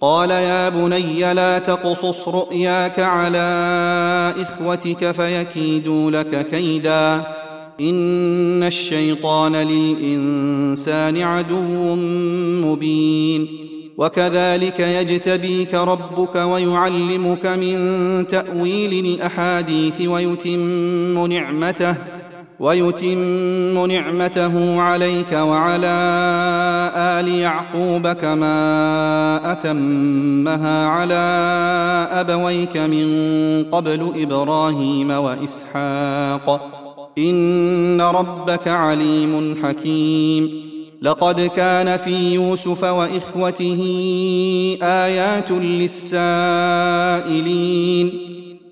قال يا بني لا تقصص رؤياك على إخوتك فيكيدوا لك كيدا. إن الشيطان للإنسان عدو مبين. وكذلك يجتبيك ربك ويعلمك من تأويل الأحاديث ويتم نعمته. ويتم نعمته عليك وعلى آل يعقوب كما أتمها على أبويك من قبل إبراهيم وإسحاق. إن ربك عليم حكيم. لقد كان في يوسف وإخوته آيات للسائلين.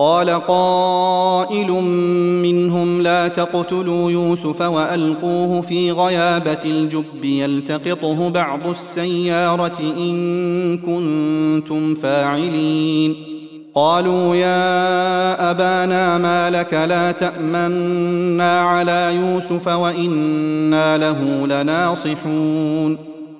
قال قائل منهم لا تقتلوا يوسف وألقوه في غيابة الجب يلتقطه بعض السيارة إن كنتم فاعلين. قالوا يا أبانا ما لك لا تأمنا على يوسف وإنا له لناصحون.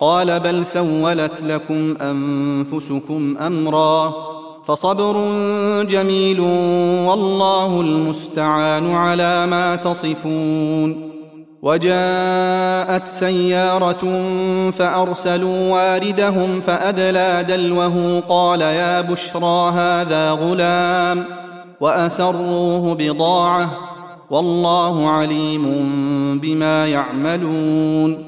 قال بل سولت لكم أنفسكم أمرا فصبر جميل والله المستعان على ما تصفون وجاءت سيارة فأرسلوا واردهم فأدلى دلوه قال يا بشرى هذا غلام وأسروه بضاعة والله عليم بما يعملون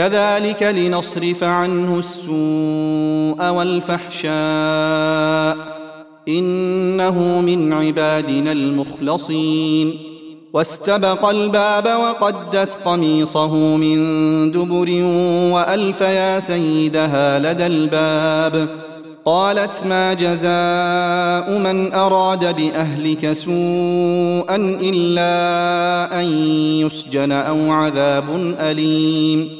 كذلك لنصرف عنه السوء والفحشاء إنه من عبادنا المخلصين. واستبق الباب وقدت قميصه من دبر وألف يا سيدها لدى الباب. قالت ما جزاء من أراد بأهلك سوءا إلا أن يسجن أو عذاب أليم.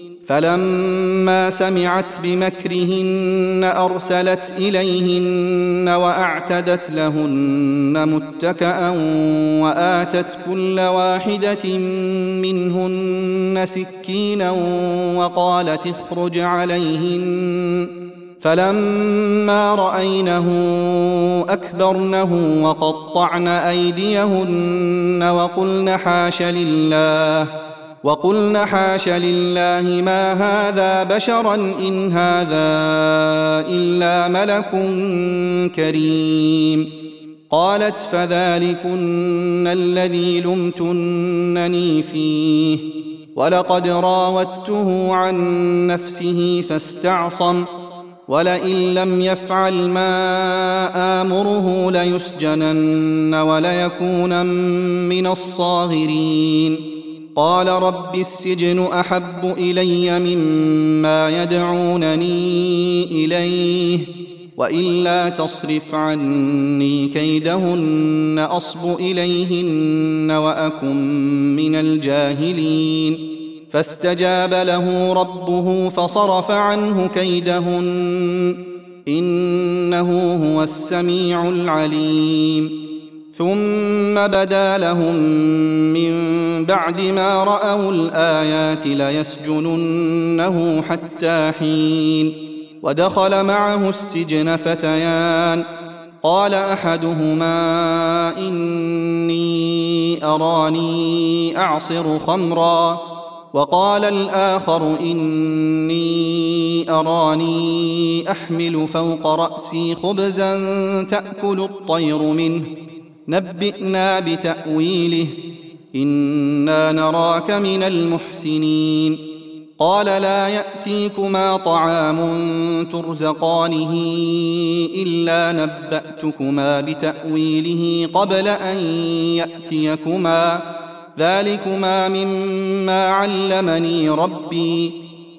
فلما سمعت بمكرهن أرسلت إليهن وأعتدت لهن متكئا وآتت كل واحدة منهن سكينا وقالت اخرج عليهن. فلما رأينه أكبرنه وقطعن أيديهن وقلن حاش لله. وقلن حاش لله ما هذا بشرا إن هذا إلا ملك كريم. قالت فذلكن الذي لمتنني فيه. ولقد راودته عن نفسه فاستعصم. ولئن لم يفعل ما آمره ليسجنن وليكونن من الصاغرين. قال رب السجن أحب إلي مما يدعونني إليه وإلا تصرف عني كيدهن أصب إليهن وأكن من الجاهلين. فاستجاب له ربه فصرف عنه كيدهن إنه هو السميع العليم. ثم بدا لهم من بعد ما رأوا الآيات ليسجننه حتى حين. ودخل معه السجن فتيان. قال أحدهما إني أراني أعصر خمرا. وقال الآخر إني أراني أحمل فوق رأسي خبزا تأكل الطير منه. نبئنا بتأويله. إنا نراك من المحسنين. قال لا يأتيكما طعام ترزقانه إلا نبأتكما بتأويله قبل أن يأتيكما. ذلكما مما علمني ربي.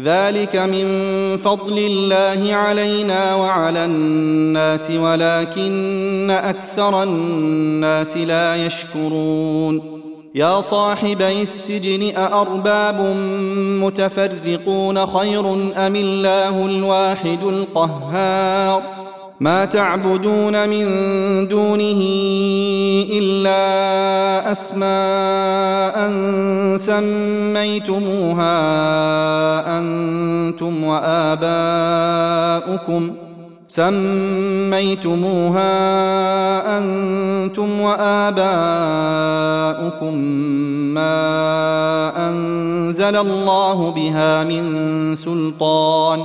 ذلك من فضل الله علينا وعلى الناس ولكن أكثر الناس لا يشكرون. يا صاحبي السجن أأرباب متفرقون خير أم الله الواحد القهار؟ ما تعبدون من دونه إلا أسماء سميتموها أنتم وآباؤكم ۖ سميتموها أنتم وآباؤكم ما أنزل الله بها من سلطان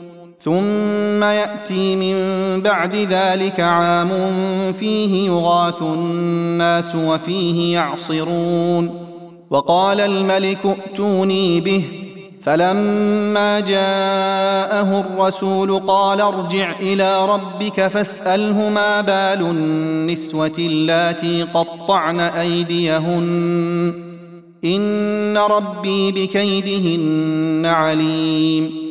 ثم يأتي من بعد ذلك عام فيه يغاث الناس وفيه يعصرون. وقال الملك ائتوني به. فلما جاءه الرسول قال ارجع إلى ربك فاسأله ما بال النسوة اللاتي قطعن أيديهن. إن ربي بكيدهن عليم.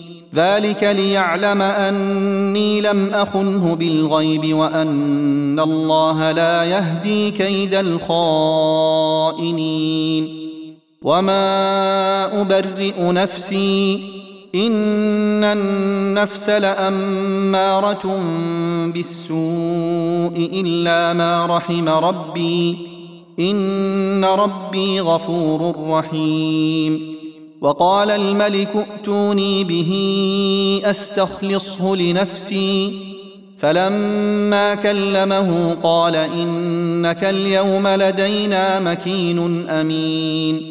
ذلك ليعلم أني لم أخنه بالغيب وأن الله لا يهدي كيد الخائنين. وما أبرئ نفسي إن النفس لأمارة بالسوء إلا ما رحم ربي. إن ربي غفور رحيم. وقال الملك ائتوني به أستخلصه لنفسي. فلما كلمه قال إنك اليوم لدينا مكين أمين.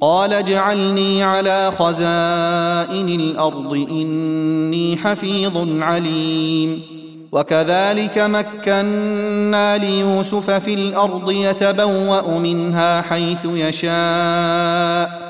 قال اجعلني على خزائن الأرض إني حفيظ عليم. وكذلك مكنا ليوسف في الأرض يتبوأ منها حيث يشاء.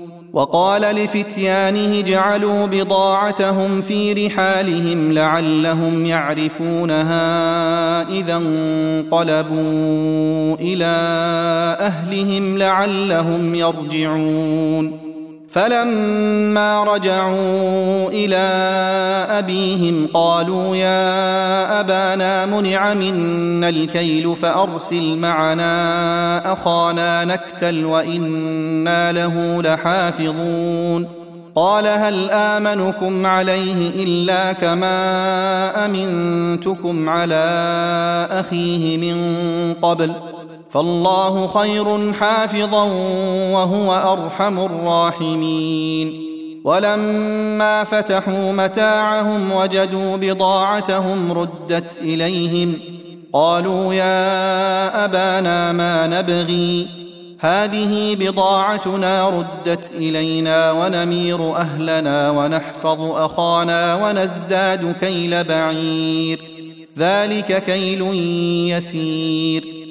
وقال لفتيانه جعلوا بضاعتهم في رحالهم لعلهم يعرفونها إذا انقلبوا إلى أهلهم لعلهم يرجعون. فلما رجعوا إلى أبيهم قالوا يا أبانا منع منا الكيل فأرسل معنا أخانا نكتل وإنا له لحافظون. قال هل آمنكم عليه إلا كما أمنتكم على أخيه من قبل؟ فالله خير حافظا وهو أرحم الراحمين. ولما فتحوا متاعهم وجدوا بضاعتهم ردت إليهم. قالوا يا أبانا ما نبغي. هذه بضاعتنا ردت إلينا ونمير أهلنا ونحفظ أخانا ونزداد كيل بعير. ذلك كيل يسير.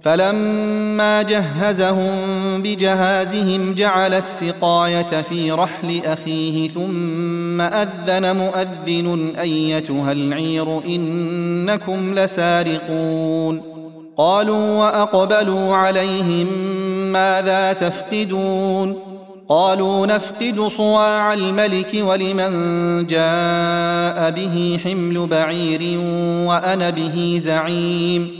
فلما جهزهم بجهازهم جعل السقاية في رحل أخيه ثم أذن مؤذن أيتها العير إنكم لسارقون. قالوا وأقبلوا عليهم ماذا تفقدون؟ قالوا نفقد صواع الملك ولمن جاء به حمل بعير وأنا به زعيم.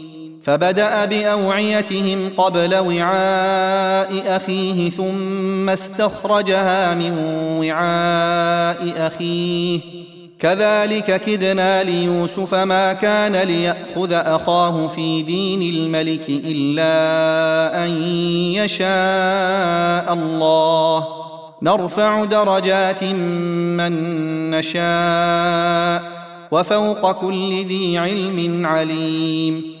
فبدأ بأوعيتهم قبل وعاء أخيه ثم استخرجها من وعاء أخيه. كذلك كدنا ليوسف ما كان ليأخذ أخاه في دين الملك إلا أن يشاء الله. نرفع درجات من نشاء وفوق كل ذي علم عليم.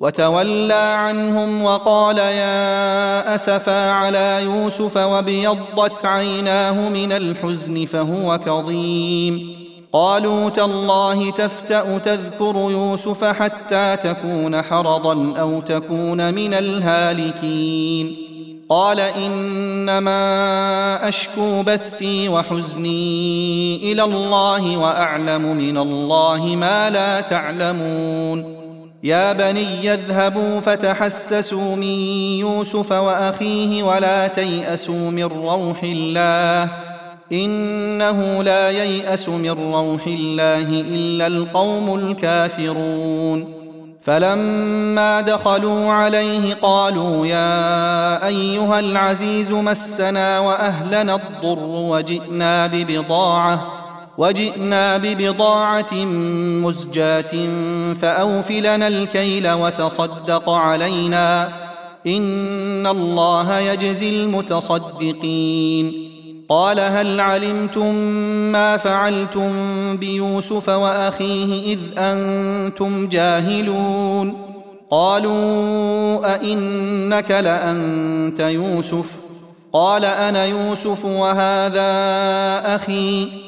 وتولى عنهم وقال يا أسفا على يوسف وابيضت عيناه من الحزن فهو كظيم. قالوا تالله تفتأ تذكر يوسف حتى تكون حرضا أو تكون من الهالكين. قال إنما أشكو بثي وحزني إلى الله وأعلم من الله ما لا تعلمون. يا بني اذهبوا فتحسسوا من يوسف وأخيه ولا تيأسوا من روح الله إنه لا ييأس من روح الله إلا القوم الكافرون فلما دخلوا عليه قالوا يا أيها العزيز مسنا وأهلنا الضر وجئنا ببضاعة وجئنا ببضاعة مزجاة فأوف لنا الكيل وتصدق علينا. إن الله يجزي المتصدقين. قال هل علمتم ما فعلتم بيوسف وأخيه إذ أنتم جاهلون؟ قالوا أئنك لأنت يوسف؟ قال أنا يوسف وهذا أخي.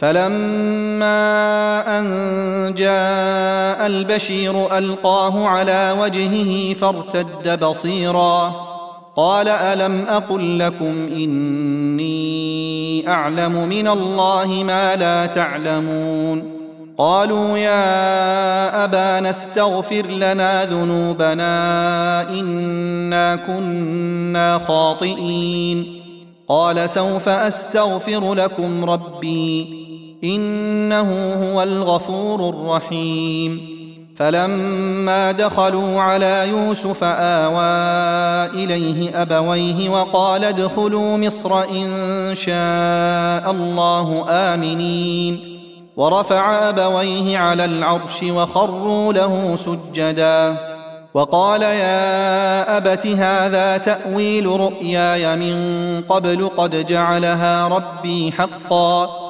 فلما أن جاء البشير ألقاه على وجهه فارتد بصيرا. قال ألم أقل لكم إني أعلم من الله ما لا تعلمون. قالوا يا أبانا استغفر لنا ذنوبنا إنا كنا خاطئين. قال سوف أستغفر لكم ربي. إنه هو الغفور الرحيم. فلما دخلوا على يوسف آوى إليه أبويه وقال ادخلوا مصر إن شاء الله آمنين. ورفع أبويه على العرش وخروا له سجدا. وقال يا أبت هذا تأويل رؤياي من قبل قد جعلها ربي حقا.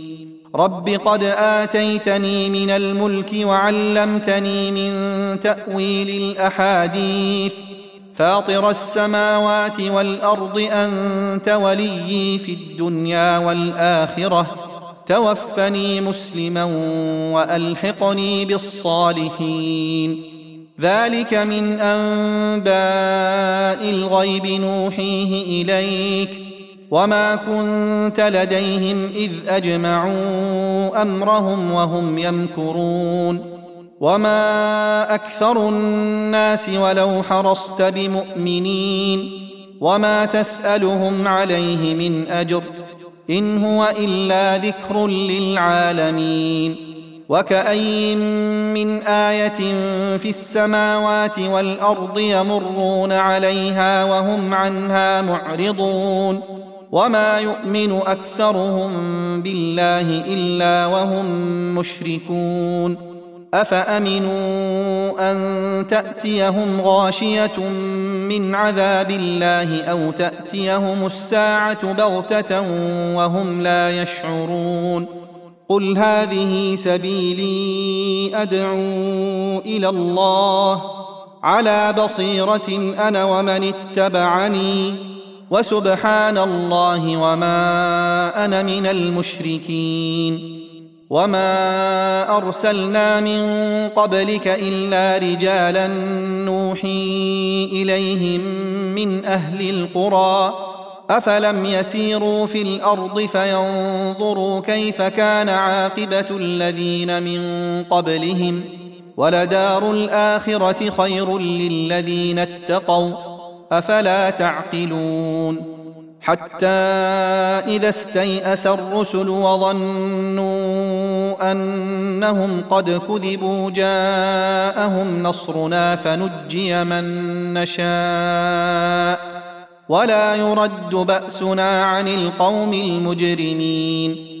رب قد اتيتني من الملك وعلمتني من تاويل الاحاديث فاطر السماوات والارض انت وليي في الدنيا والاخره توفني مسلما والحقني بالصالحين ذلك من انباء الغيب نوحيه اليك وما كنت لديهم اذ اجمعوا امرهم وهم يمكرون وما أكثر الناس ولو حرصت بمؤمنين وما تسالهم عليه من اجر ان هو الا ذكر للعالمين وكاين من إيه في السماوات والارض يمرون عليها وهم عنها معرضون وما يؤمن اكثرهم بالله الا وهم مشركون افامنوا ان تاتيهم غاشيه من عذاب الله أو تاتيهم الساعة بغته وهم لا يشعرون قل هذه سبيلي ادعو إلى الله على بصيره أنا ومن اتبعني وسبحان الله وما أنا من المشركين وما أرسلنا من قبلك إلا رجالا نوحي إليهم من أهل القرى أفلم يسيروا في الأرض فينظروا كيف كان عاقبة الذين من قبلهم ولدار الآخرة خير للذين اتقوا أفلا تعقلون حتى إذا استيأس الرسل وظنوا أنهم قد كذبوا جاءهم نصرنا فنجي من نشاء ولا يرد بأسنا عن القوم المجرمين